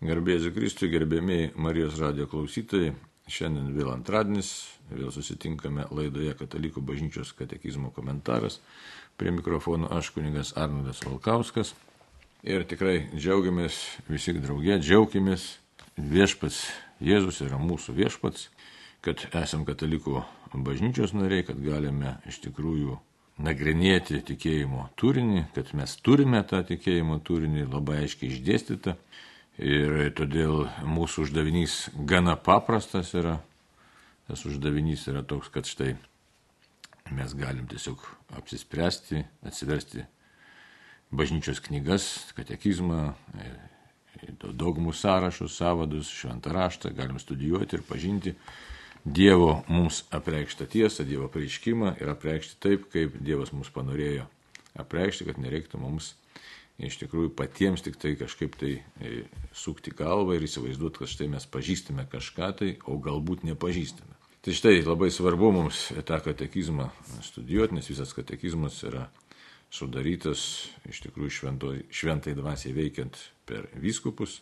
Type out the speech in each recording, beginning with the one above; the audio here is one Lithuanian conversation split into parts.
Garbėsiu Kristui, gerbėmiai Marijos radio klausytojai. Šiandien vėl antradienis, vėl susitinkame laidoje Katalikų bažnyčios katekizmo komentaras. Prie mikrofono aš kuningas Arnoldas Valkauskas. Ir tikrai džiaugiamės visi draugė, džiaugiamės. Viešpats Jėzus yra mūsų viešpats, kad esam katalikų bažnyčios nariai, kad galime iš tikrųjų nagrinėti tikėjimo turinį, kad mes turime tą tikėjimo turinį labai aiškiai išdėstytą Ir todėl mūsų uždavinys gana paprastas yra. Tas uždavinys yra toks, kad štai mes galim tiesiog apsispręsti, atsiversti bažnyčios knygas, katekizmą, dogmų sąrašus, savadus, šventą raštą, galim studijuoti ir pažinti Dievo mums apreikštą tiesą, Dievo pareiškimą ir apreikšti taip, kaip Dievas mums panorėjo apreikšti, kad nereiktų mums iš tikrųjų patiems tik tai kažkaip tai e, sukti galvą ir įsivaizduoti, kad štai mes pažįstame kažką tai, o galbūt nepažįstame. Tai štai labai svarbu mums tą katekizmą studijuoti, nes visas katekizmas yra sudarytas iš tikrųjų švento, šventai dvasiai veikiant per vyskupus,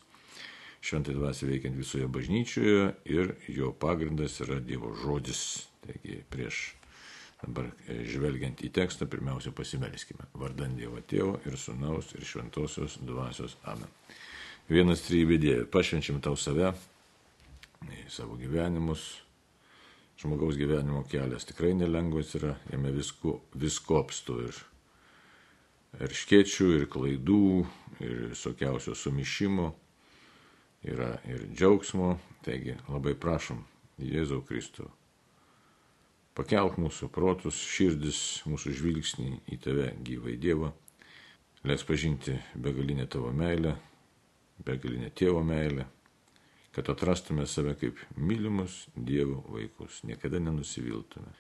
šventai dvasiai veikiant visoje bažnyčioje ir jo pagrindas yra Dievo žodis. Taigi prieš Dabar e, žvelgiant į tekstą, pirmiausia pasimelskime. Vardant Dievo Tėvo ir Sūnaus ir Šventosios Dvasios Amen. Vienas trybė Dieve, pašvenčiam tau save, savo gyvenimus. Žmogaus gyvenimo kelias tikrai nelengvas yra, jame visko, visko apstu ir, škiečių, ir klaidų, ir visokiausio sumišimo, yra ir džiaugsmo. Taigi labai prašom Jėzau Kristų Pakelk mūsų protus, širdis, mūsų žvilgsnį į tave gyvai Dievą. Leis pažinti begalinę tavo meilę, begalinę tėvo meilę, kad atrastume save kaip mylimus Dievo vaikus, niekada nenusiviltume.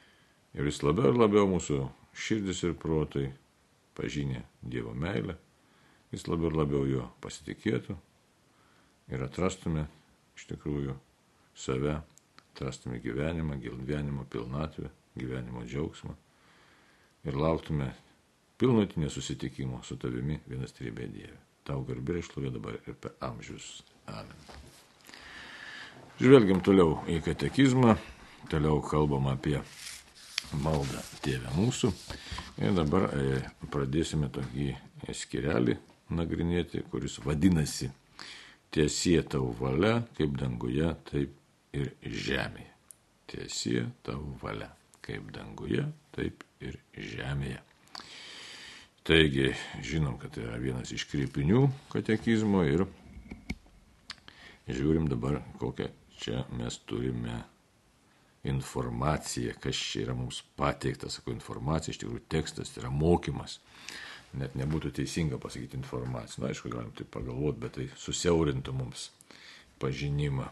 Ir vis labiau ir labiau mūsų širdis ir protai pažinė Dievo meilę, vis labiau ir labiau jo pasitikėtų ir atrastume iš tikrųjų save atrastume gyvenimą, gyvenimo pilnatvę, gyvenimo džiaugsmą ir lauktume pilnutinio susitikimo su tavimi vienas trybė Dieve. Tau garbė išlovė dabar ir per amžius. Amen. Žvelgiam toliau į katekizmą, toliau kalbam apie maldą Tėvę mūsų. Ir dabar e, pradėsime tokį skirelį nagrinėti, kuris vadinasi Tiesie tau valia, kaip danguje, taip ir žemėje. Tiesie tavo valia, kaip danguje, taip ir žemėje. Taigi, žinom, kad tai yra vienas iš krypinių katekizmo ir žiūrim dabar, kokią čia mes turime informaciją, kas čia yra mums pateikta, sakau, informacija, iš tikrųjų tekstas yra mokymas. Net nebūtų teisinga pasakyti informaciją. Na, aišku, galim tai pagalvoti, bet tai susiaurintų mums pažinimą.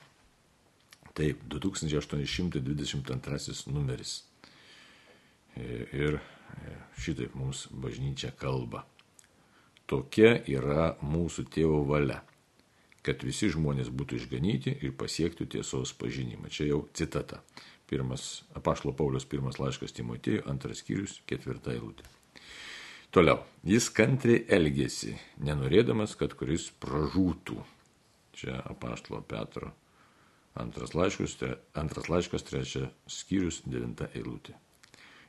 Taip, 2822 numeris. E, ir e, šitaip mums bažnyčia kalba. Tokia yra mūsų tėvo valia, kad visi žmonės būtų išganyti ir pasiektų tiesos pažinimą. Čia jau citata. Pirmas, apašlo Paulius pirmas laiškas Timotėjui, antras skyrius, ketvirta eilutė. Toliau, jis kantriai elgėsi, nenorėdamas, kad kuris pražūtų. Čia apaštalo Petro Antras laiškas, antras laiškas trečia skyrius, devinta eilutė.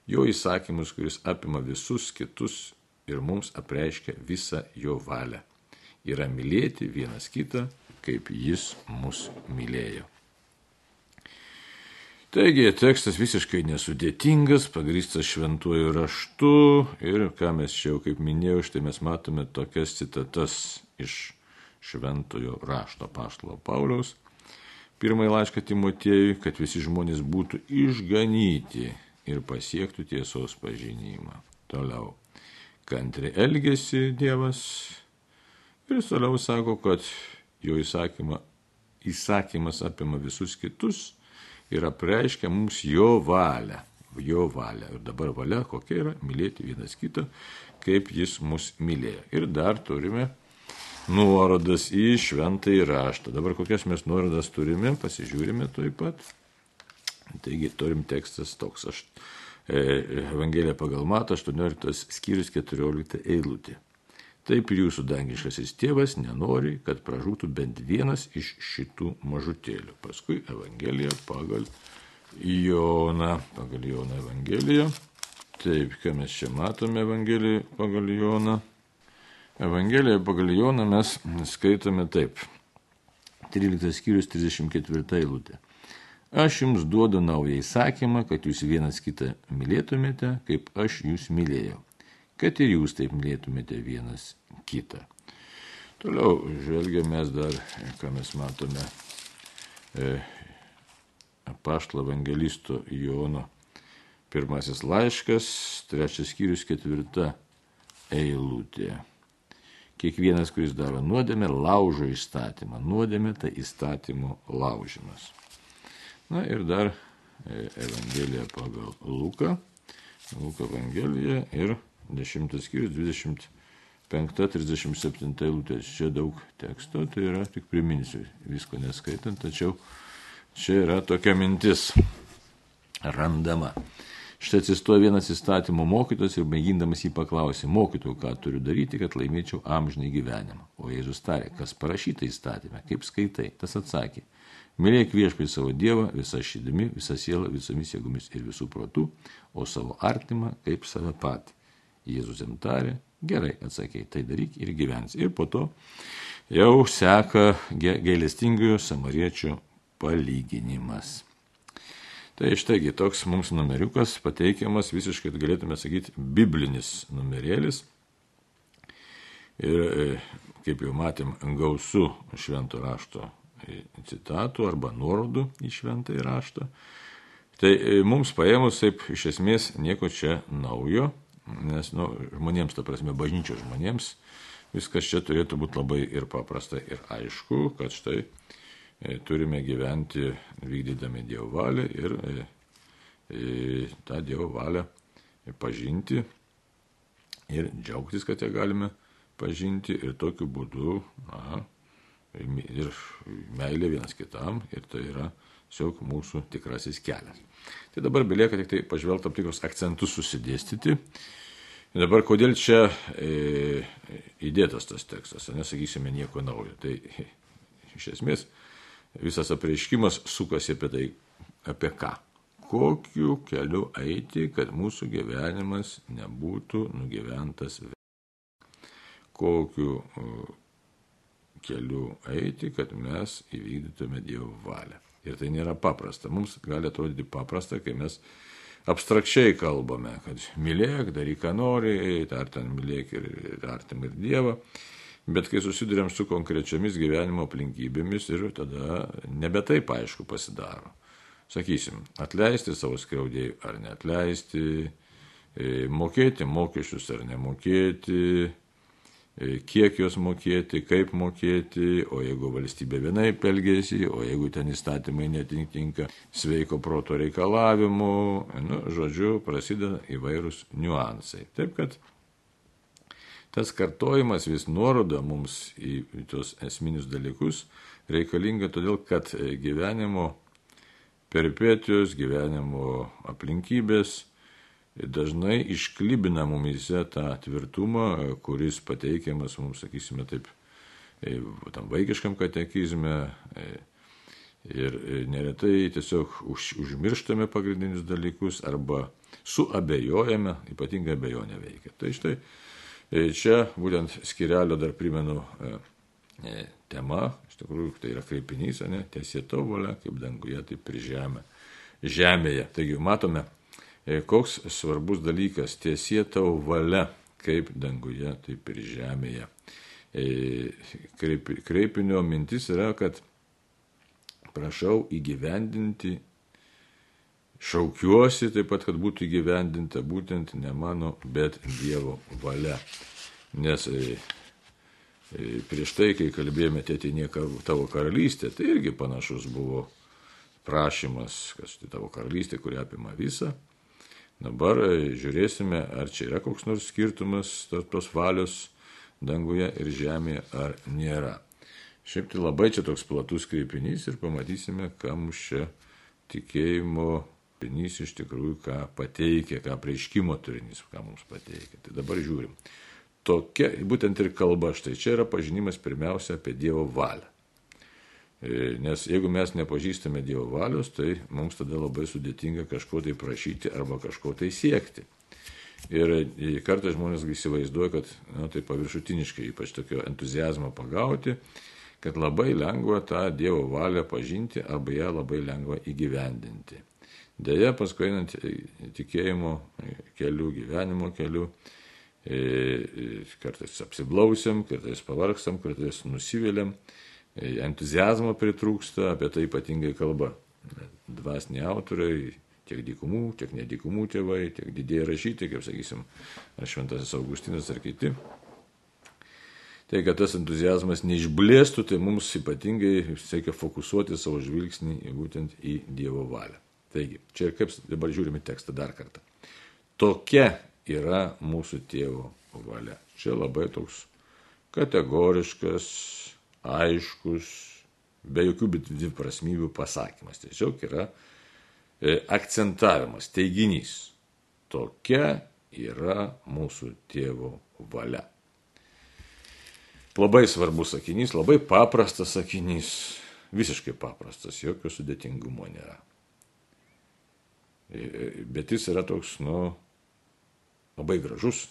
Jo įsakymus, kuris apima visus kitus ir mums apreiškia visą jo valią. Yra mylėti vienas kitą, kaip jis mus mylėjo. Taigi tekstas visiškai nesudėtingas, pagrįstas šventuoju raštu ir ką mes čia jau kaip minėjau, štai mes matome tokias citatas iš šventojo rašto paštalo Pauliaus pirmąjį laišką Timotiejui, kad visi žmonės būtų išganyti ir pasiektų tiesos pažinimą. Toliau. Kantri elgesi Dievas ir toliau sako, kad jo įsakyma, įsakymas apima visus kitus ir apreiškia mums jo valią. Jo valią. Ir dabar valia kokia yra? Mylėti vienas kitą, kaip jis mus mylėjo. Ir dar turime nuorodas į šventąjį raštą. Dabar kokias mes nuorodas turime, pasižiūrime taip pat. Taigi turim tekstas toks. Aš, e, Evangelija pagal Mato 18 skyrius 14 eilutė. taip ir jūsų dangiškasis tėvas nenori, kad pražūtų bent vienas iš šitų mažutėlių. Paskui Evangelija pagal Joną, pagal Joną Evangeliją. Taip, ką mes čia matome Evangeliją pagal Joną. Evangeliją pagal Joną mes skaitome taip. 13 skyrius 34 eilutė. Aš jums duodu naują įsakymą, kad jūs vienas kitą mylėtumėte, kaip aš jūs mylėjau. Kad ir jūs taip mylėtumėte vienas kitą. Toliau žvelgiame dar, ką mes matome, e, apaštalo evangelisto Jono pirmasis laiškas, trečias skyrius, ketvirta eilutė. Kiekvienas, kuris daro nuodėmę, laužo įstatymą. Nuodėmė tai įstatymų laužimas. Na ir dar e, Evangelija pagal Luką. Luką Evangelija ir 10 skyrius 25-37 eilutės. Čia daug teksto, tai yra tik priminsiu, visko neskaitant, tačiau čia yra tokia mintis randama. Štai atsistoja vienas įstatymo mokytojas ir mėgindamas jį paklausė, mokytojų, ką turiu daryti, kad laimėčiau amžinai gyvenimą. O Jėzus tarė, kas parašyta įstatymė, kaip skaitai. Tas atsakė, mylėk viešpai savo Dievą visą širdimi, visą sielą, visomis jėgomis ir visų protų, o savo artimą kaip save patį. Jėzus jam tarė, gerai atsakė, tai daryk ir gyvens. Ir po to jau seka gailestingojo samariečio palyginimas. Tai štaigi toks mums numeriukas pateikiamas visiškai, galėtume sakyti, biblinis numerėlis. Ir e, kaip jau matėm, gausu švento rašto citatų arba nuorodų į šventą raštą. Tai e, mums paėmus taip iš esmės nieko čia naujo, nes nu, žmonėms, ta prasme, bažnyčios žmonėms, viskas čia turėtų būti labai ir paprasta ir aišku, kad štai E, turime gyventi vykdydami Dievo valią ir e, e, tą Dievo valią pažinti ir džiaugtis, kad ją galime pažinti ir tokiu būdu, na, ir meilė vienas kitam ir tai yra tiesiog mūsų tikrasis kelias. Tai dabar belieka tik tai pažvelgti tam tikrus akcentus susidėstyti. Ir dabar kodėl čia e, įdėtas tas tekstas, nesakysime nieko naujo. Tai iš esmės visas apreiškimas sukasi apie tai, apie ką. Kokiu keliu eiti, kad mūsų gyvenimas nebūtų nugyventas. Kokiu keliu eiti, kad mes įvykdytume Dievo valią. Ir tai nėra paprasta. Mums gali atrodyti paprasta, kai mes abstrakčiai kalbame, kad mylėk, daryk, ką nori, ar ten mylėk ir, artim ir Dievą. Bet kai susidurėm su konkrečiamis gyvenimo aplinkybėmis ir tada nebe taip aišku pasidaro. Sakysim, atleisti savo skriaudėjų ar neatleisti, e, mokėti mokesčius ar nemokėti, e, kiek juos mokėti, kaip mokėti, o jeigu valstybė vienai pelgėsi, o jeigu ten įstatymai netinka sveiko proto reikalavimų, nu, žodžiu, prasideda įvairūs niuansai. Taip kad tas kartojimas vis nuoroda mums į tos esminius dalykus reikalinga todėl, kad gyvenimo peripetijos, gyvenimo aplinkybės dažnai išklibina mumise tą tvirtumą, kuris pateikiamas mums, sakysime taip, e, tam vaikiškam katekizme. E, ir neretai tiesiog už, užmirštame pagrindinius dalykus arba suabejojame, ypatingai abejonė veikia. Tai štai E, čia būtent skirelio dar primenu e, e, tema, iš tikrųjų tai yra kreipinys, ne, tiesėto valia, kaip danguje, taip ir žemė, žemėje. Taigi matome, koks svarbus dalykas tiesėto valia, kaip danguje, taip ir žemėje. Kreip, kreipinio mintis yra, kad prašau įgyvendinti Šaukiuosi taip pat, kad būtų įgyvendinta būtent ne mano, bet Dievo valia. Nes e, e, prieš tai, kai kalbėjome tėtinė tavo karalystė, tai irgi panašus buvo prašymas, kas tai tavo karalystė, kuri apima visą. Dabar e, žiūrėsime, ar čia yra koks nors skirtumas tarp tos valios danguje ir žemėje, ar nėra. Šiaip tai labai čia toks platus kreipinys ir pamatysime, kam čia tikėjimo turinys iš tikrųjų ką pateikia, ką prieiškimo turinys, ką mums pateikia. Tai dabar žiūrim. tokia, būtent ir kalba, štai čia yra pažinimas pirmiausia apie Dievo valią. E, nes jeigu mes nepažįstame Dievo valios, tai mums tada labai sudėtinga kažko tai prašyti arba kažko tai siekti. Ir kartais žmonės įsivaizduoja, kad na, tai paviršutiniškai, ypač tokio entuzijazmo pagauti, kad labai lengva tą Dievo valią pažinti arba ją labai lengva įgyvendinti. Deja, paskui einant tikėjimo kelių, gyvenimo kelių, e, kartais apsiblausiam, kartais pavargstam, kartais nusiviliam, e, entuzijazmo pritrūksta, apie tai ypatingai kalba. Dvasiniai autoriai, tiek dykumų, tiek nedykumų tėvai, tiek didieji rašyti, kaip sakysim, Šventasis Augustinas ar kiti. Tai, kad tas entuzijazmas neišblėstų, tai mums ypatingai reikia fokusuoti savo žvilgsnį būtent į Dievo valią. Taigi, čia kaip dabar žiūrime tekstą dar kartą. Tokia yra mūsų tėvo valia. Čia labai toks kategoriškas, aiškus, be jokių dviprasmybių pasakymas. Tiesiog yra E, akcentavimas, teiginys. Tokia yra mūsų tėvo valia. Labai svarbus sakinys, labai paprastas sakinys, visiškai paprastas, jokio sudėtingumo nėra. E, e, bet jis yra toks, nu, labai gražus,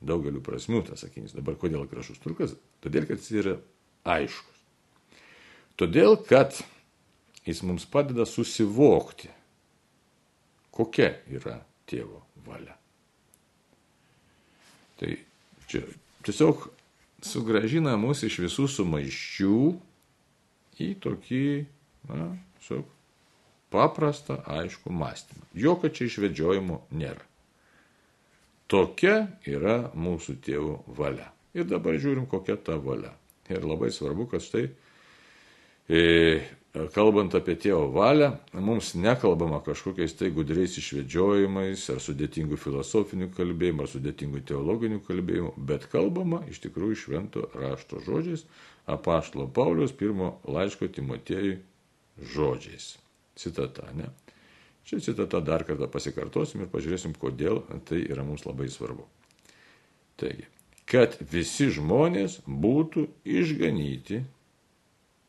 daugeliu prasmių tas sakinys. Dabar kodėl gražus turkas? Todėl, kad jis yra aiškus. Todėl, kad jis mums padeda susivokti, kokia yra tėvo valia. Tai čia tiesiog sugražina mus iš visų sumaiščių į tokį, na, tiesiog paprastą, aišku mąstymą. Jokio čia išvedžiojimo nėra. Tokia yra mūsų tėvo valia. Ir dabar žiūrim, kokia ta valia. Ir labai svarbu, kad štai e, kalbant apie tėvo valią, mums nekalbama kažkokiais tai gudriais išvedžiojimais ar sudėtingų filosofinių kalbėjimų ar sudėtingų teologinių kalbėjimų, bet kalbama iš tikrųjų švento rašto žodžiais, apaštalo Paulius pirmo laiško Timotėjui žodžiais. Citata, ne? Čia citata dar kartą pasikartosim ir pažiūrėsim, kodėl tai yra mums labai svarbu. Taigi, kad visi žmonės būtų išganyti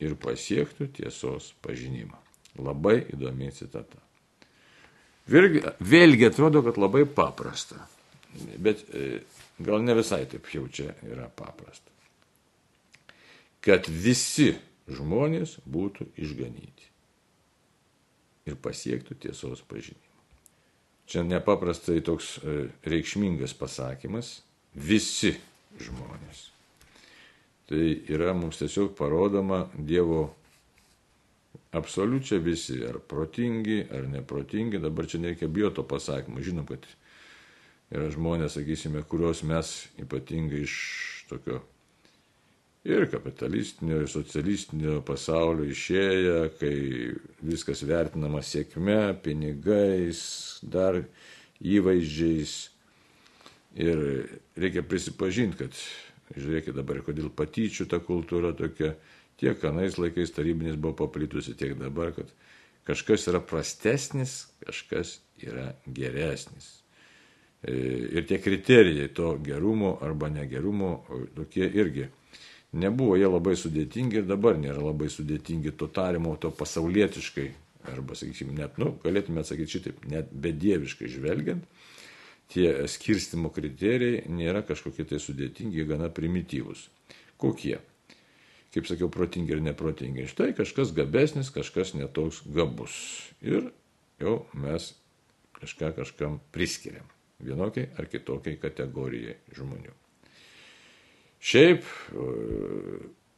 ir pasiektų tiesos pažinimą. Labai įdomi citata. Vėlgi, vėlgi atrodo, kad labai paprasta, bet e, gal ne visai taip jau čia yra paprasta. Kad visi žmonės būtų išganyti ir pasiektų tiesos pažinimą. Čia nepaprastai toks e, reikšmingas pasakymas - visi žmonės. Tai yra mums tiesiog parodoma Dievo absoliučiai visi, ar protingi, ar neprotingi, dabar čia nereikia bijoti to pasakymo, žinom, kad yra žmonės, sakysime, kuriuos mes ypatingai iš tokio ir kapitalistinio, ir socialistinio pasaulio išėję, kai viskas vertinama sėkme, pinigais, dar įvaizdžiais. Ir reikia prisipažinti, kad Žiūrėkit dabar, kodėl patyčių ta kultūra tokia, tiek anais laikais tarybinis buvo paplitusi, tiek dabar, kad kažkas yra prastesnis, kažkas yra geresnis. E, ir tie kriterijai to gerumo arba negerumo tokie irgi nebuvo jie labai sudėtingi ir dabar nėra labai sudėtingi to tarimo, to pasaulietiškai, arba, sakykime, net, nu, galėtume atsakyti šitaip, net bedieviškai žvelgiant, tie skirstimo kriterijai nėra kažkokie tai sudėtingi, gana primityvūs. Kokie? Kaip sakiau, protingi ir neprotingi. Štai kažkas gabesnis, kažkas netoks gabus. Ir jau mes kažką kažkam priskiriam. Vienokiai ar kitokiai kategorijai žmonių. Šiaip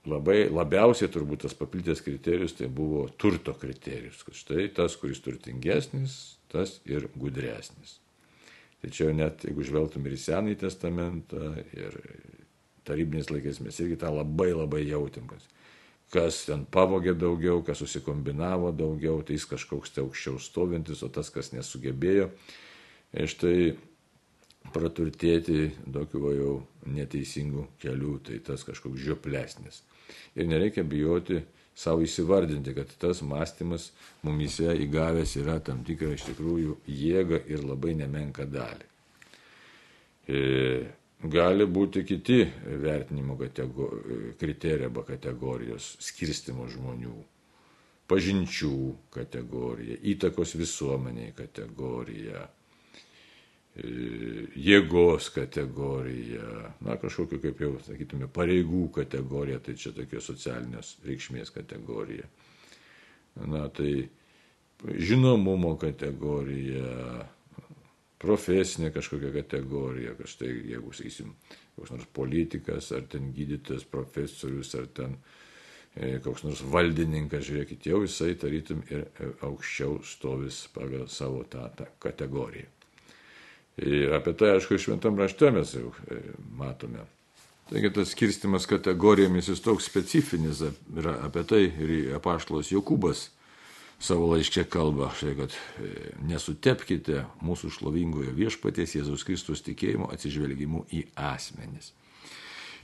labai labiausiai turbūt tas paplitęs kriterijus tai buvo turto kriterijus. Kad štai tas, kuris turtingesnis, tas ir gudresnis. Tačiau net jeigu žvelgtum ir į Senąjį testamentą, ir tarybiniais laikais mes irgi tą labai labai jautėm, kas ten pavogė daugiau, kas susikombinavo daugiau, tai jis kažkoks tai aukščiau stovintis, o tas, kas nesugebėjo, štai praturtėti tokiu jau neteisingų kelių, tai tas kažkoks žioplesnis. Ir nereikia bijoti savo įsivardinti, kad tas mąstymas mumise įgavęs yra tam tikrą iš tikrųjų jėgą ir labai nemenką dalį. E, gali būti kiti vertinimo kriterijai arba kategorijos skirstimo žmonių. Pažinčių kategorija, įtakos visuomeniai kategorija, jėgos kategorija, na kažkokiu, kaip jau sakytume, pareigų kategorija, tai čia tokia socialinės reikšmės kategorija. Na tai žinomumo kategorija, profesinė kažkokia kategorija, kažtai, jeigu, sakysim, koks nors politikas, ar ten gydytojas, profesorius, ar ten e, koks nors valdininkas, žiūrėkit, jau jisai tarytum ir e, aukščiau stovis pagal savo tą, tą kategoriją. Ir apie tai, aišku, šventam rašte mes jau e, matome. Taigi tas skirstimas kategorijomis jis toks specifinis yra apie tai ir apaštalas Jokūbas savo laiškė kalba, štai, kad e, nesutepkite mūsų šlovingojo viešpaties Jėzaus Kristus tikėjimo atsižvelgimu į asmenis.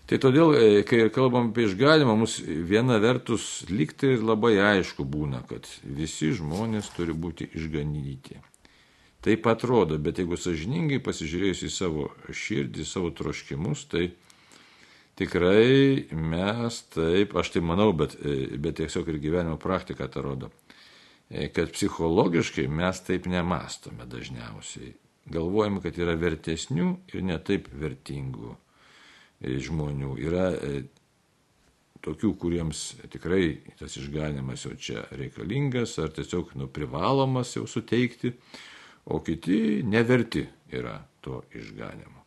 Tai todėl, e, kai kalbam apie išganimą, mums viena vertus liktai ir labai aišku būna, kad visi žmonės turi būti išganyti. Taip atrodo, bet jeigu sažiningai pasižiūrėjus į savo širdį, savo troškimus, tai tikrai mes taip, aš tai manau, bet, e, bet tiesiog ir gyvenimo praktika tą rodo E, kad psichologiškai mes taip nemastome dažniausiai. Galvojame, kad yra vertesnių ir netaip vertingų e, žmonių. Yra tokių, kuriems tikrai tas išganimas jau čia reikalingas ar tiesiog nu, privalomas jau suteikti, o kiti neverti yra to išganimo.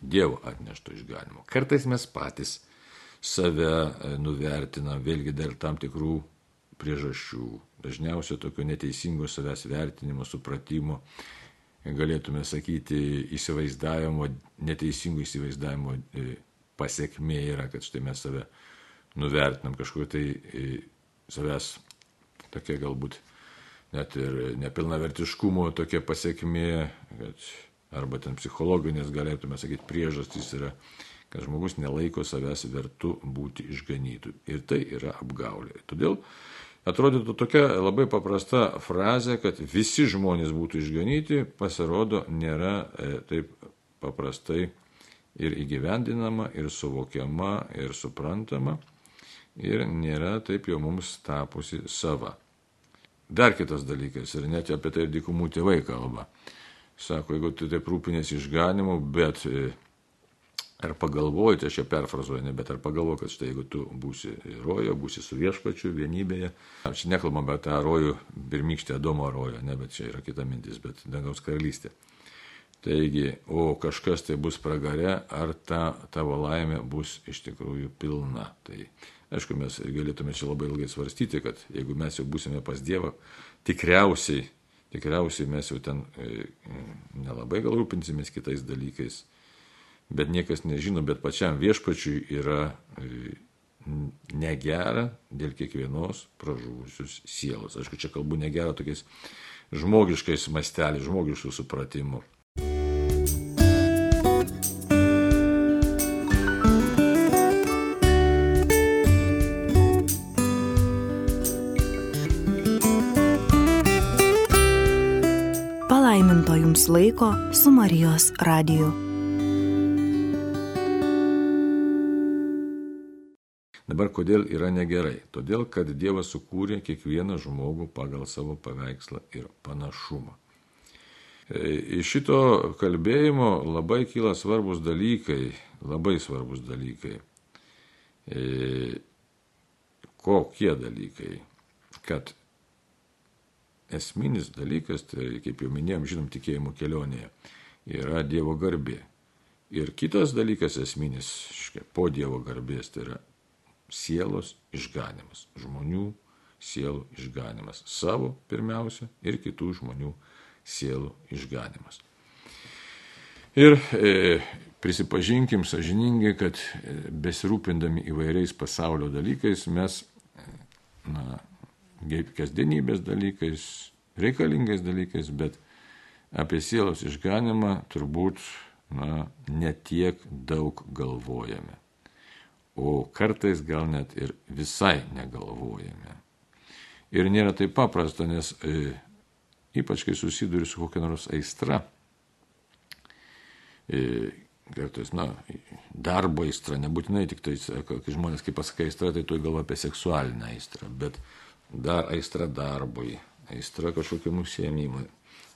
Dievo atnešto išganimo. Kartais mes patys save nuvertinam vėlgi dėl tam tikrų priežasčių, dažniausiai tokio neteisingo savęs vertinimo, supratimo, galėtume sakyti, įsivaizdavimo, neteisingo įsivaizdavimo e, pasiekmė yra, kad štai mes save nuvertinam kažkuo tai e, savęs tokia galbūt net ir nepilnavertiškumo tokia pasiekmė, kad arba ten psichologinės galėtume sakyti priežastys yra kad žmogus nelaiko savęs vertu būti išganytų. Ir tai yra apgaulė. Todėl Atrodytų tokia labai paprasta frazė, kad visi žmonės būtų išganyti, pasirodo nėra e, taip paprastai ir įgyvendinama, ir suvokiama, ir suprantama, ir nėra taip jau mums tapusi sava. Dar kitas dalykas, ir net apie tai dykumų tėvai kalba. Sako, jeigu tu taip rūpinės išganimu, bet e, Ar pagalvojate, aš čia perfrazuoju, ne, bet ar pagalvoju, kad štai jeigu tu būsi rojo, būsi su viešpačiu vienybėje, aš nekalbam apie tą rojų pirmykštę Adomo rojo, ne, bet čia yra kita mintis, bet dangaus karalystė. Taigi, o kažkas tai bus pragare, ar ta tavo laimė bus iš tikrųjų pilna. Tai aišku, mes galėtume čia labai ilgai svarstyti, kad jeigu mes jau būsime pas Dievą, tikriausiai, tikriausiai mes jau ten e, nelabai gal rūpinsimės kitais dalykais bet niekas nežino, bet pačiam viešpačiui yra e, negera dėl kiekvienos pražuvusius sielos. Aišku, čia kalbu negera tokiais žmogiškais masteliais, žmogiškų supratimų. Jums laiko su Marijos radiju. Dabar kodėl yra negerai? Todėl, kad Dievas sukūrė kiekvieną žmogų pagal savo paveikslą ir panašumą. E, iš šito kalbėjimo labai kyla svarbus dalykai, labai svarbus dalykai. E, kokie dalykai? Kad esminis dalykas, tai kaip jau minėjom, žinom, tikėjimo kelionėje, yra Dievo garbė. Ir kitas dalykas esminis, škia, po Dievo garbės, tai yra sielos išganimas, žmonių sielų išganimas, savo pirmiausia ir kitų žmonių sielų išganimas. Ir e, prisipažinkim sažiningai, kad e, besirūpindami įvairiais pasaulio dalykais mes, na, kasdienybės dalykais, reikalingais dalykais, bet apie sielos išganimą turbūt, na, netiek daug galvojame o kartais gal net ir visai negalvojame. Ir nėra taip paprasta, nes e, ypač kai susiduri su kokia nors aistra, kartais, na, darbo aistra, nebūtinai tik tai, kai žmonės, kaip pasakai aistra, tai tu galvo apie seksualinę aistrą, bet dar aistra darbui, aistra kažkokiam užsiemimui.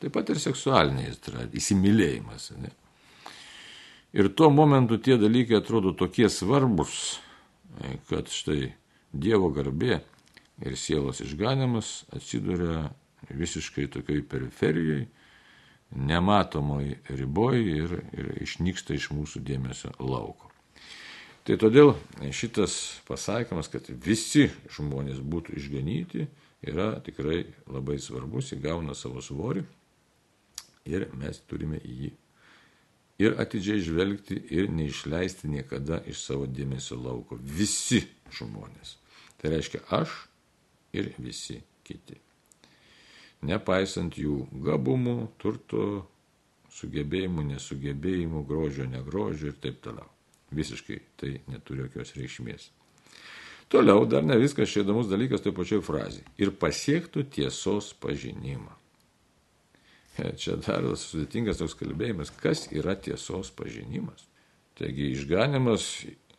Taip pat ir seksualinė aistra, įsimylėjimas. Ne? Ir tuo momentu tie dalykai atrodo tokie svarbus, kad štai Dievo garbė ir sielos išganimas atsiduria visiškai tokioj periferijoje nematomoj riboj ir, ir išnyksta iš mūsų dėmesio lauko. Tai todėl šitas pasakymas, kad visi žmonės būtų išganyti, yra tikrai labai svarbus, įgauna savo svorį ir mes turime jį ir atidžiai žvelgti ir neišleisti niekada iš savo dėmesio lauko. Visi žmonės. Tai reiškia aš ir visi kiti nepaisant jų gabumų, turto, sugebėjimų, nesugebėjimų, grožio, negrožio ir taip toliau. Visiškai tai neturi jokios reikšmės. Toliau dar ne viskas čia įdomus dalykas toj pačioj frazėje. Ir pasiektų tiesos pažinimą. Čia dar sudėtingas toks kalbėjimas, kas yra tiesos pažinimas. Taigi išganimas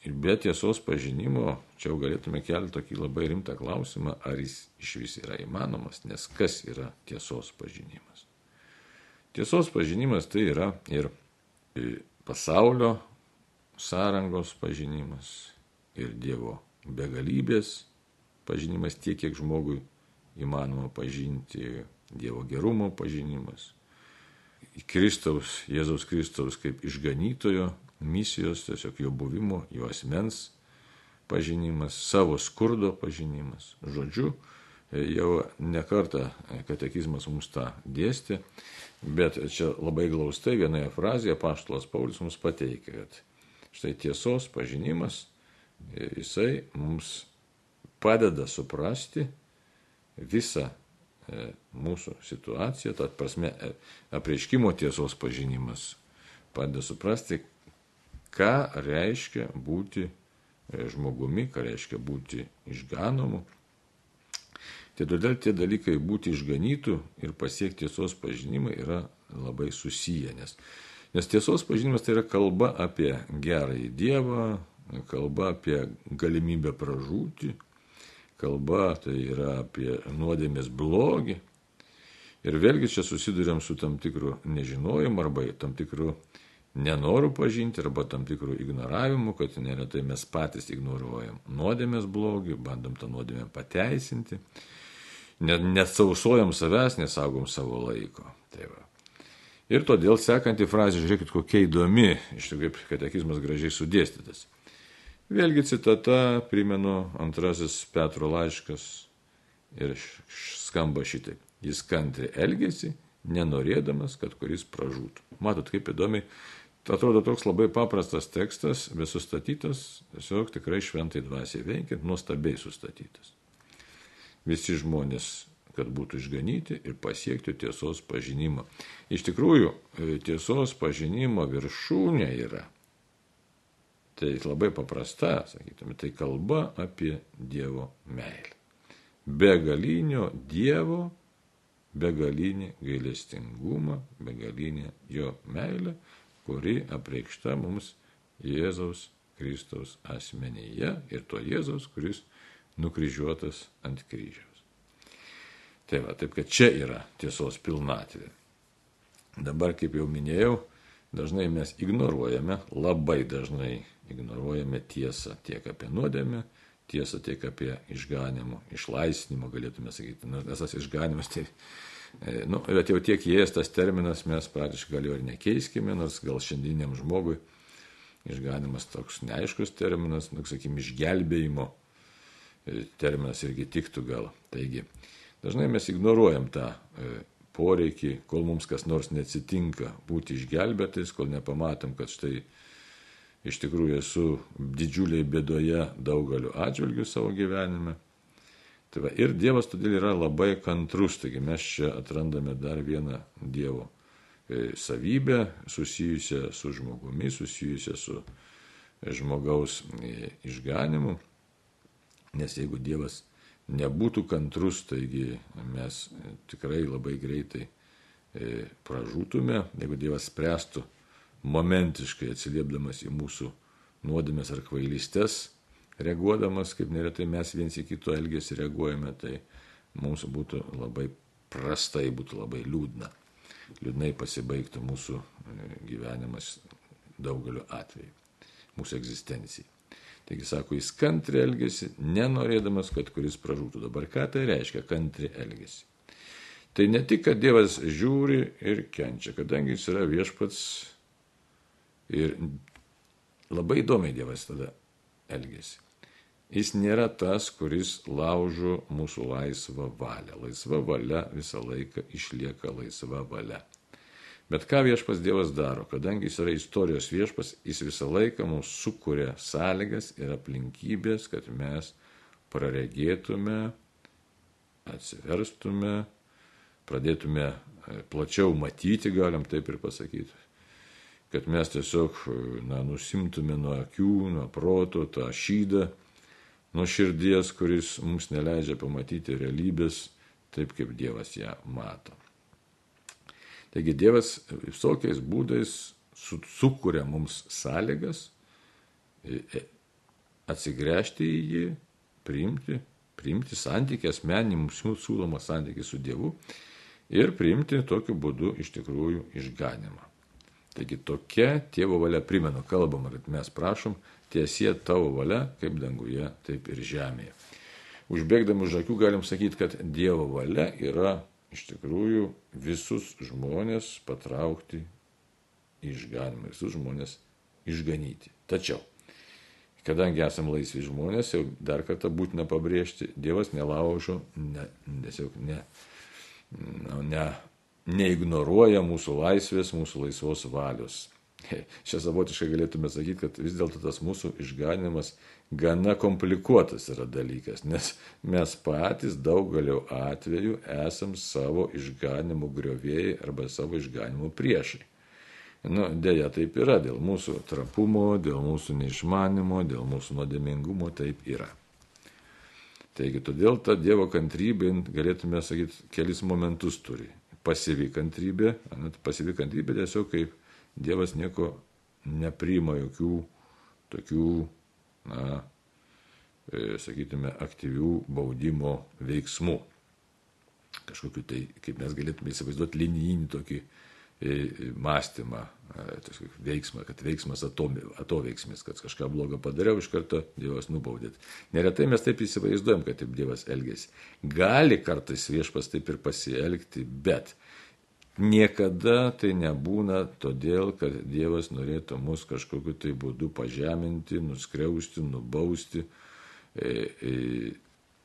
Ir be tiesos pažinimo, čia jau galėtume kelti tokį labai rimtą klausimą, ar jis iš vis yra įmanomas, nes kas yra tiesos pažinimas. Tiesos pažinimas tai yra ir pasaulio sąrangos pažinimas, ir Dievo begalybės pažinimas tiek, kiek žmogui įmanoma pažinti, Dievo gerumo pažinimas, Kristaus, Jėzaus Kristaus kaip išganytojo misijos, tiesiog jo buvimo, jo asmens pažinimas, savo skurdo pažinimas. Žodžiu, jau nekarta katekizmas mums tą dėstė, bet čia labai glaustai vienoje frazėje paštulas Paulius mums pateikia, kad štai tiesos pažinimas, jisai mums padeda suprasti visą e, mūsų situaciją, tad prasme e, apreiškimo tiesos pažinimas padeda suprasti, ką reiškia būti e, žmogumi, ką reiškia būti išganomu. Tai todėl tie dalykai būti išganytų ir pasiekti tiesos pažinimą yra labai susiję, nes, nes tiesos pažinimas tai yra kalba apie gerąjį Dievą, kalba apie galimybę pražūti, kalba tai yra apie nuodėmės blogį. Ir vėlgi čia susidurėm su tam tikru nežinojimu arba tam tikru nenoru pažinti arba tam tikrų ignoravimų, kad neretai mes patys ignoruojam nuodėmės blogį, bandom tą nuodėmę pateisinti, nesausojam savęs, nesaugom savo laiko. Tai va. Ir todėl sekanti frazė, žiūrėkit, kokia įdomi, iš tikrųjų, kaip katekizmas gražiai sudėstytas. Vėlgi citata, primenu, antrasis Petro laiškas ir skamba šitaip. Jis kantri elgesi, nenorėdamas, kad kuris pražūtų. Matot, kaip įdomiai atrodo toks labai paprastas tekstas, bet sustatytas, tiesiog tikrai šventai dvasiai veikiant, nuostabiai sustatytas. Visi žmonės, kad būtų išganyti ir pasiekti tiesos pažinimą. Iš tikrųjų, e, tiesos pažinimo viršūnė yra. Tai labai paprasta, sakytume, tai kalba apie Dievo meilę. Begalinio Dievo, begalinį gailestingumą, begalinę jo meilę kuri apreikšta mums Jėzaus Kristaus asmenyje ir to Jėzaus, kuris nukryžiuotas ant kryžiaus. Tai va, taip kad čia yra tiesos pilnatvė. Dabar, kaip jau minėjau, dažnai mes ignoruojame, labai dažnai ignoruojame tiesą tiek apie nuodėmę, tiesą tiek apie išganimo, išlaisvinimo, galėtume sakyti. Nes tas išganimas tai E, nu, bet jau tiek įėjęs tas terminas mes praktiškai gal jo ir nekeiskime, nors gal šiandieniam žmogui išganimas toks neaiškus terminas, nu, sakykime, išgelbėjimo e, terminas irgi tiktų gal. Taigi, dažnai mes ignoruojam tą e, poreikį, kol mums kas nors neatsitinka būti išgelbėtais, kol nepamatom, kad štai iš tikrųjų esu didžiuliai bėdoje daugeliu atžvilgių savo gyvenime. Tai va, ir Dievas todėl yra labai kantrus, taigi mes čia atrandame dar vieną Dievo e, savybę susijusią su žmogumi, susijusią su žmogaus e, išganimu. Nes jeigu Dievas nebūtų kantrus, taigi mes tikrai labai greitai e, pražūtume, jeigu Dievas spręstų momentiškai atsiliepdamas į mūsų nuodėmės ar kvailystės, reaguodamas, kaip neretai mes viens į kito elgesį reaguojame, tai mums būtų labai prastai, būtų labai liūdna. Liūdnai pasibaigtų mūsų e, gyvenimas daugeliu atveju, mūsų egzistencijai. Taigi sako, jis kantri elgesi, nenorėdamas, kad kuris pražūtų. Dabar ką tai reiškia kantri elgesi? Tai ne tik, kad Dievas žiūri ir kenčia, kadangi jis yra viešpats ir labai įdomiai Dievas tada elgesi. Jis nėra tas, kuris laužo mūsų laisvą valią. Laisva valia visą laiką išlieka laisva valia. Bet ką viešpas Dievas daro, kadangi jis yra istorijos viešpas, jis visą laiką mums sukuria sąlygas ir aplinkybės, kad mes praregėtume, atsiverstume, pradėtume e, plačiau matyti, galim taip ir pasakyti. Kad mes tiesiog na, nusimtume nuo akių, nuo proto tą šydą, nuo širdies, kuris mums neleidžia pamatyti realybės taip, kaip Dievas ją mato. Taigi Dievas visokiais būdais sukuria mums sąlygas e, e, atsigręžti į jį, priimti, priimti santykį, asmenį mums siūlomą santykį su Dievu ir priimti tokiu būdu iš tikrųjų išganimą. Taigi tokia tėvo valia primenu, kalbama, kad mes prašom tiesie tavo valia, kaip danguje, taip ir žemėje. Užbėgdami už akių galim sakyti, kad Dievo valia yra iš tikrųjų visus žmonės patraukti į išganimą, visus žmonės išganyti. Tačiau, kadangi esame laisvi žmonės, jau dar kartą būtina pabrėžti, Dievas nelaužo, ne, tiesiog ne, ne, neignoruoja mūsų laisvės, mūsų laisvos valios. Čia savotiškai galėtume sakyti, kad vis dėlto tas mūsų išganimas gana komplikuotas yra dalykas, nes mes patys daugeliu atveju esam savo išganimų griovėjai arba savo išganimų priešai. Nu, dėja taip yra, dėl mūsų trapumo, dėl mūsų neišmanimo, dėl mūsų nuodėmingumo taip yra. Taigi, todėl ta Dievo kantrybė, galėtume sakyti, kelis momentus turi. Pasyvi kantrybė, pasyvi kantrybė tiesiog kaip Dievas nieko nepriima jokių tokių, na, e, sakytume, aktyvių baudimo veiksmų. Kažkokiu tai, kaip mes galėtume įsivaizduoti, linijinį tokį e, mąstymą, e, veiksmą, kad veiksmas atoveiksmis, kad kažką blogo padariau, iš karto Dievas nubaudėt. Neretai mes taip įsivaizduojam, kad taip Dievas elgesi. Gali kartais viešpas taip ir pasielgti, bet Niekada tai nebūna todėl, kad Dievas norėtų mus kažkokiu tai būdu pažeminti, nuskriausti, nubausti. E, e,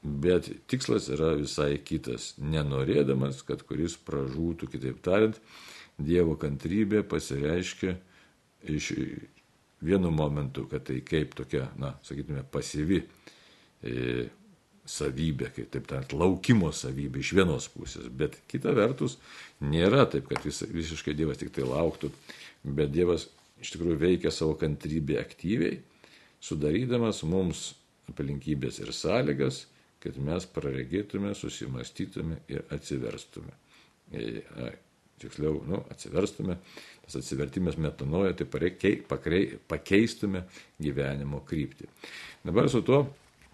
bet tikslas yra visai kitas. Nenorėdamas, kad kuris pražūtų, kitaip tariant, Dievo kantrybė pasireiškia iš vienu momentu, kad tai kaip tokia, na, sakytume, pasyvi e, savybė, kaip taip tariant, laukimo savybė iš vienos pusės, bet kita vertus nėra taip, kad vis, visiškai Dievas tik tai lauktų, bet Dievas iš tikrųjų veikia savo kantrybę aktyviai, sudarydamas mums aplinkybės ir sąlygas, kad mes praregėtume, susimastytume ir atsiverstume. Tiksliau, nu, atsiverstume, tas atsivertimas metanoja, tai pakeistume gyvenimo kryptį. Dabar su tuo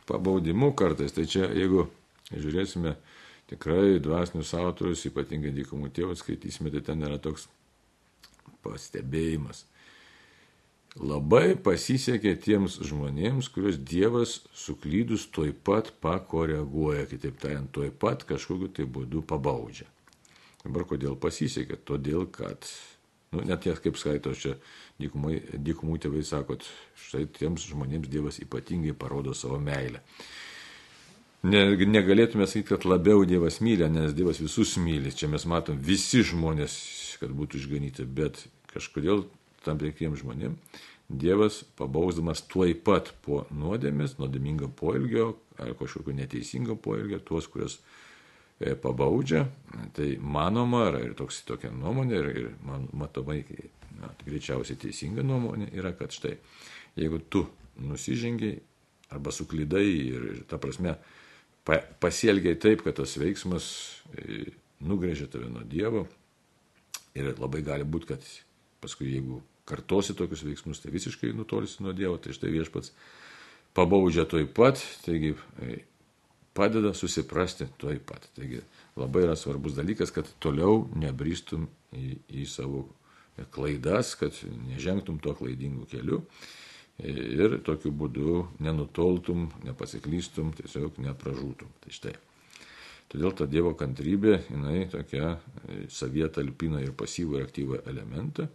pabaudimu kartais. Tai čia, jeigu žiūrėsime tikrai dvasinius autorius, ypatingai dykumų tėvus skaitysime, tai ten yra toks pastebėjimas. Labai pasisekė tiems žmonėms, kuriuos Dievas suklydus toj pat pakoreguoja, kitaip tariant, toj pat kažkokiu tai būdu pabaudžia. Dabar kodėl pasisekė? Todėl, kad Nu, net jie, kaip skaito čia dykumai, dykumų tėvai, sakot, štai tiems žmonėms Dievas ypatingai parodo savo meilę. Ne, negalėtume sakyti, kad labiau Dievas myli, nes Dievas visus myli. Čia mes matom visi žmonės, kad būtų išganyti, bet kažkodėl tam tikriem žmonėm Dievas pabausdamas tuoj pat po nuodėmės, nuodėmingo poelgio ar kažkokio neteisingo poelgio, tuos, kurios pabaudžia, tai manoma, ir toks, tokia nuomonė, ir, ir man, matomai, na, greičiausiai teisinga nuomonė yra, kad štai, jeigu tu nusižengiai arba suklydai ir, ir ta prasme, pa, pasielgiai taip, kad tas veiksmas e, nugrėžia tave nuo Dievo ir labai gali būti, kad paskui jeigu kartosi tokius veiksmus, tai visiškai nutolisi nuo Dievo, tai štai viešpats pabaudžia toj pat, taigi e, padeda susiprasti toj pat. Taigi labai yra svarbus dalykas, kad toliau nebristum į, į savo klaidas, kad nežengtum tuo klaidingu keliu ir tokiu būdu nenutoltum, nepasiklystum, tiesiog nepražūtum. Tai štai. Todėl ta Dievo kantrybė, jinai tokia savie talpina ir pasyvų ir aktyvų elementą,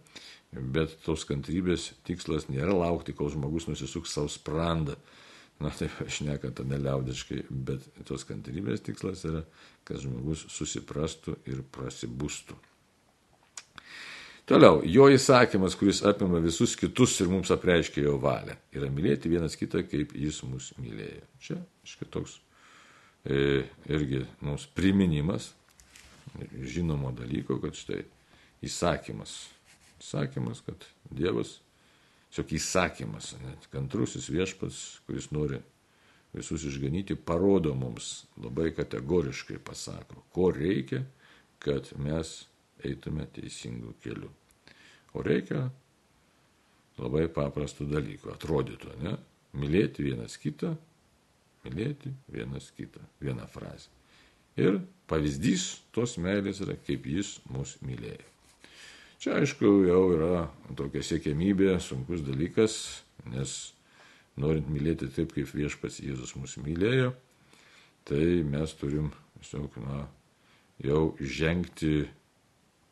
bet tos kantrybės tikslas nėra laukti, kol žmogus nusisuks savo sprandą. Na taip, aš nekanta neliaudiškai, bet tos kantrybės tikslas yra, kad žmogus susiprastų ir prasibūstų. Toliau, jo įsakymas, kuris apima visus kitus ir mums apreiškia jo valią, yra mylėti vienas kitą, kaip jis mus mylėjo. Čia, iškai toks e, irgi mums priminimas žinomo dalyko, kad štai įsakymas. Įsakymas, kad Dievas, tiesiog įsakymas, net kantrusis viešpats, kuris nori visus išganyti, parodo mums labai kategoriškai pasako, ko reikia, kad mes eitume teisingų kelių. O reikia labai paprastų dalykų, atrodytų, ne? Mylėti vienas kitą, mylėti vienas kitą. Viena frazė. Ir pavyzdys tos meilės yra, kaip jis mus mylėjo. Čia aišku jau yra tokia siekėmybė, sunkus dalykas, nes norint mylėti taip, kaip viešpats Jėzus mus mylėjo, tai mes turim, tiesiog, na, jau žengti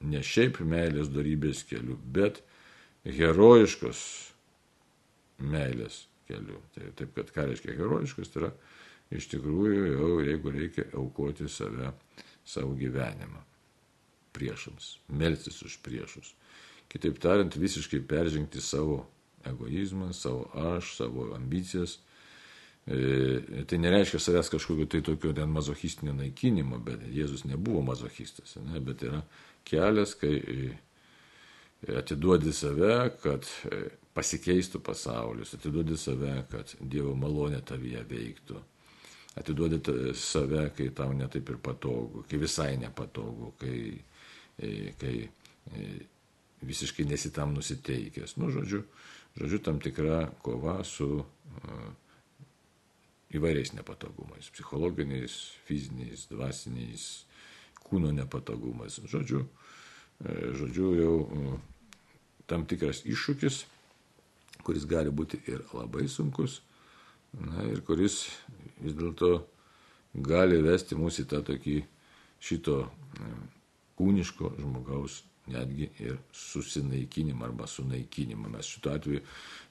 ne šiaip meilės darybės keliu, bet herojiškos meilės keliu. Tai, taip, kad ką reiškia herojiškas, tai yra iš tikrųjų jau jeigu reikia aukoti save, savo gyvenimą priešams, melstis už priešus. Kitaip tariant, visiškai peržengti savo egoizmą, savo aš, savo ambicijas. E, tai nereiškia savęs kažkokio tai tokio ten mazochistinio naikinimo, bet Jėzus nebuvo mazochistas, ne, bet yra kelias, kai e, atiduodi save, kad e, pasikeistų pasaulis, atiduodi save, kad Dievo malonė tavyje veiktų. Atiduodi save, kai tau netaip ir patogu, kai visai nepatogu, kai, kai visiškai nesitam nusiteikęs. Nu, žodžiu, žodžiu, tam tikra kova su įvairiais nepatogumais - psichologiniais, fiziniais, dvasiniais, kūno nepatogumas. Žodžiu, e, žodžiu jau tam tikras iššūkis, kuris gali būti ir labai sunkus, na, ir kuris vis dėlto gali vesti mūsų į tą tokį šito kūniško žmogaus netgi ir susinaikinimą arba sunaikinimą. Mes šituo atveju,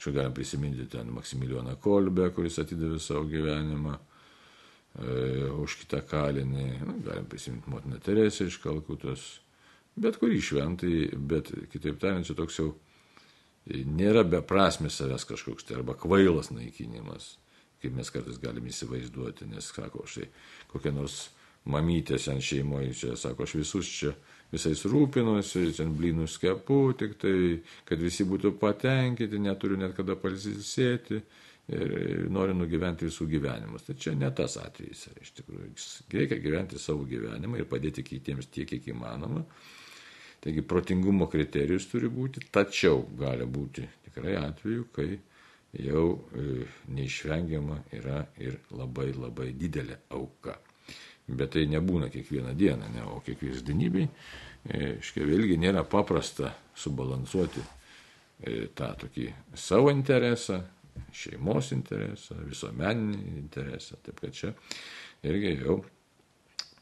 čia galim prisiminti ten Maksimilijoną Kolbę, kuris atidavė savo gyvenimą E, už kitą kalinį, nu, galim prisiminti motiną Teresę iš Kalkutos, bet kurį šventai, bet kitaip tariant, čia toks jau nėra beprasmis savęs kažkoks tai arba kvailas naikinimas, kaip mes kartais galime įsivaizduoti, nes sako, štai kokia nors mamytė sen šeimoje, čia sako, aš visus čia visais rūpinuosi, ten blynus kepu, tik tai, kad visi būtų patenkinti, neturiu net kada palsisėti ir nori nugyventi visų gyvenimus. Tai čia ne tas atvejis iš tikrųjų. Reikia gyventi savo gyvenimą ir padėti kitiems tiek, kiek įmanoma. Taigi protingumo kriterijus turi būti, tačiau gali būti tikrai atveju, kai jau e, neišvengiama yra ir labai labai didelė auka. Bet tai nebūna kiekvieną dieną, ne, o kiekvienas dienybei, iškia vėlgi nėra paprasta subalansuoti e, tą tokį savo interesą, šeimos interesą, visuomeninį interesą. Taip kad čia irgi jau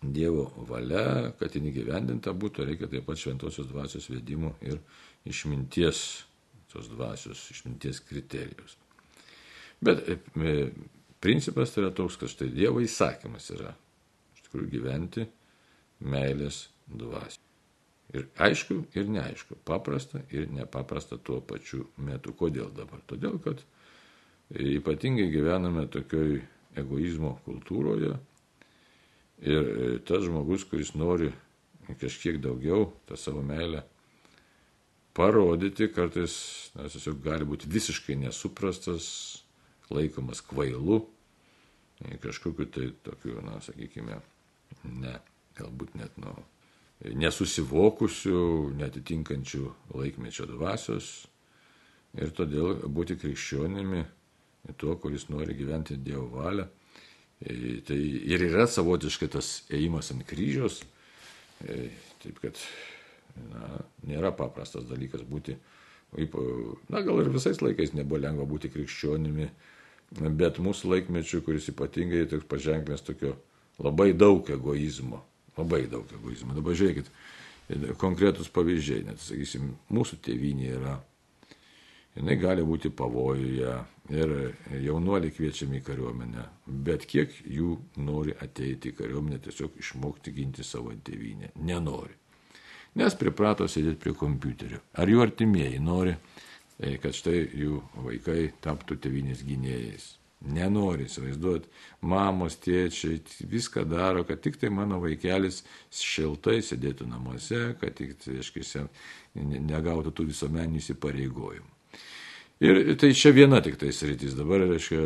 Dievo valia, kad jį gyvendinta būtų, reikia taip pat šventosios dvasios vedimo ir išminties, tos dvasios išminties kriterijus. Bet e, e, principas tai yra toks, kad štai Dievo įsakymas yra tikrųjų gyventi meilės dvasią. Ir aišku, ir neaišku, paprasta ir nepaprasta tuo pačiu metu. Kodėl dabar? Todėl, kad Ypatingai gyvename tokioj egoizmo kultūroje ir e, tas žmogus, kuris nori kažkiek daugiau tą savo meilę parodyti, kartais na, tiesiog gali būti visiškai nesuprastas, laikomas kvailu, e, kažkokiu tai tokiu, na, sakykime, ne, galbūt net, nu, nesusivokusių, netitinkančių laikmečio dvasios ir todėl būti krikščionimi tuo, kuris nori gyventi Dievo valią. E, tai ir yra savotiškai tas ėjimas ant kryžiaus, e, taip kad na, nėra paprastas dalykas būti, na gal ir visais laikais nebuvo lengva būti krikščionimi, bet mūsų laikmečių, kuris ypatingai toks paženklės tokio labai daug egoizmo, labai daug egoizmo. Dabar žiūrėkit, konkretus pavyzdžiai, net sakysim, mūsų tėvynė yra jinai gali būti pavojuje ir jaunuoliai kviečiami į kariuomenę, bet kiek jų nori ateiti į kariuomenę, tiesiog išmokti ginti savo tėvynę. Nenori. Nes priprato sėdėti prie kompiuterio. Ar jų artimieji nori, e, kad štai jų vaikai taptų tėvynės gynėjais. Nenori įsivaizduoti, mamos, tėčiai viską daro, kad tik tai mano vaikelis šiltai sėdėtų namuose, kad tik, tai, aiškiai, negautų tų visuomeninių įsipareigojimų. Ir tai čia viena tik tai sritis. Dabar, reiškia,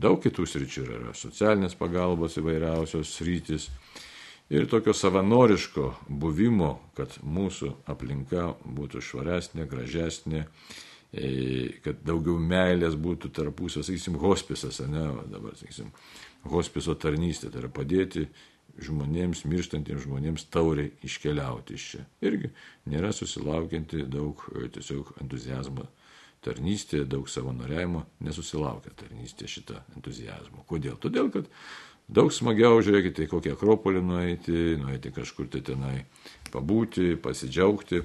daug kitų sričių yra. Socialinės pagalbos įvairiausios sritis. Ir tokio savanoriško buvimo, kad mūsų aplinka būtų švaresnė, gražesnė, kad daugiau meilės būtų tarpusio, sakysim, hospisas, ne, dabar, sakysim, hospiso tarnystė, tai yra padėti žmonėms, mirštantiems žmonėms tauriai iškeliauti iš čia. Irgi nėra susilaukianti daug tiesiog entuzijazmo tarnystė, daug savanoriavimo, nesusilaukia tarnystė šitą entuzijazmą. Kodėl? Todėl, kad daug smagiau, žiūrėkite, į kokią akropolį nueiti, nueiti kažkur tai tenai pabūti, pasidžiaugti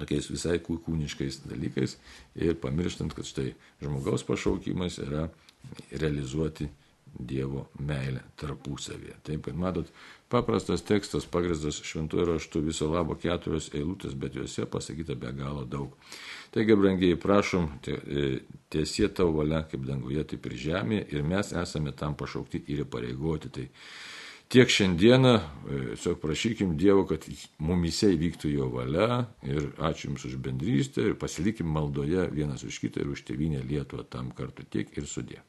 tokiais visai kūniškais dalykais ir pamirštant, kad štai žmogaus pašaukimas yra realizuoti Dievo meilę tarpusavėje. Taip, kad matot, paprastas tekstas pagristas šventuoju raštu viso labo keturios eilutės, bet juose pasakyta be galo daug. Taigi, brangiai, prašom, e, tiesie tavo valia kaip danguje, taip ir žemėje ir mes esame tam pašaukti ir pareigoti. Tai tiek šiandieną, e, tiesiog prašykim Dievo, kad mumise įvyktų jo valia ir ačiū Jums už bendrystę ir pasilikim maldoje vienas už kitą ir už tėvynę Lietuvą tam kartu tiek ir sudė.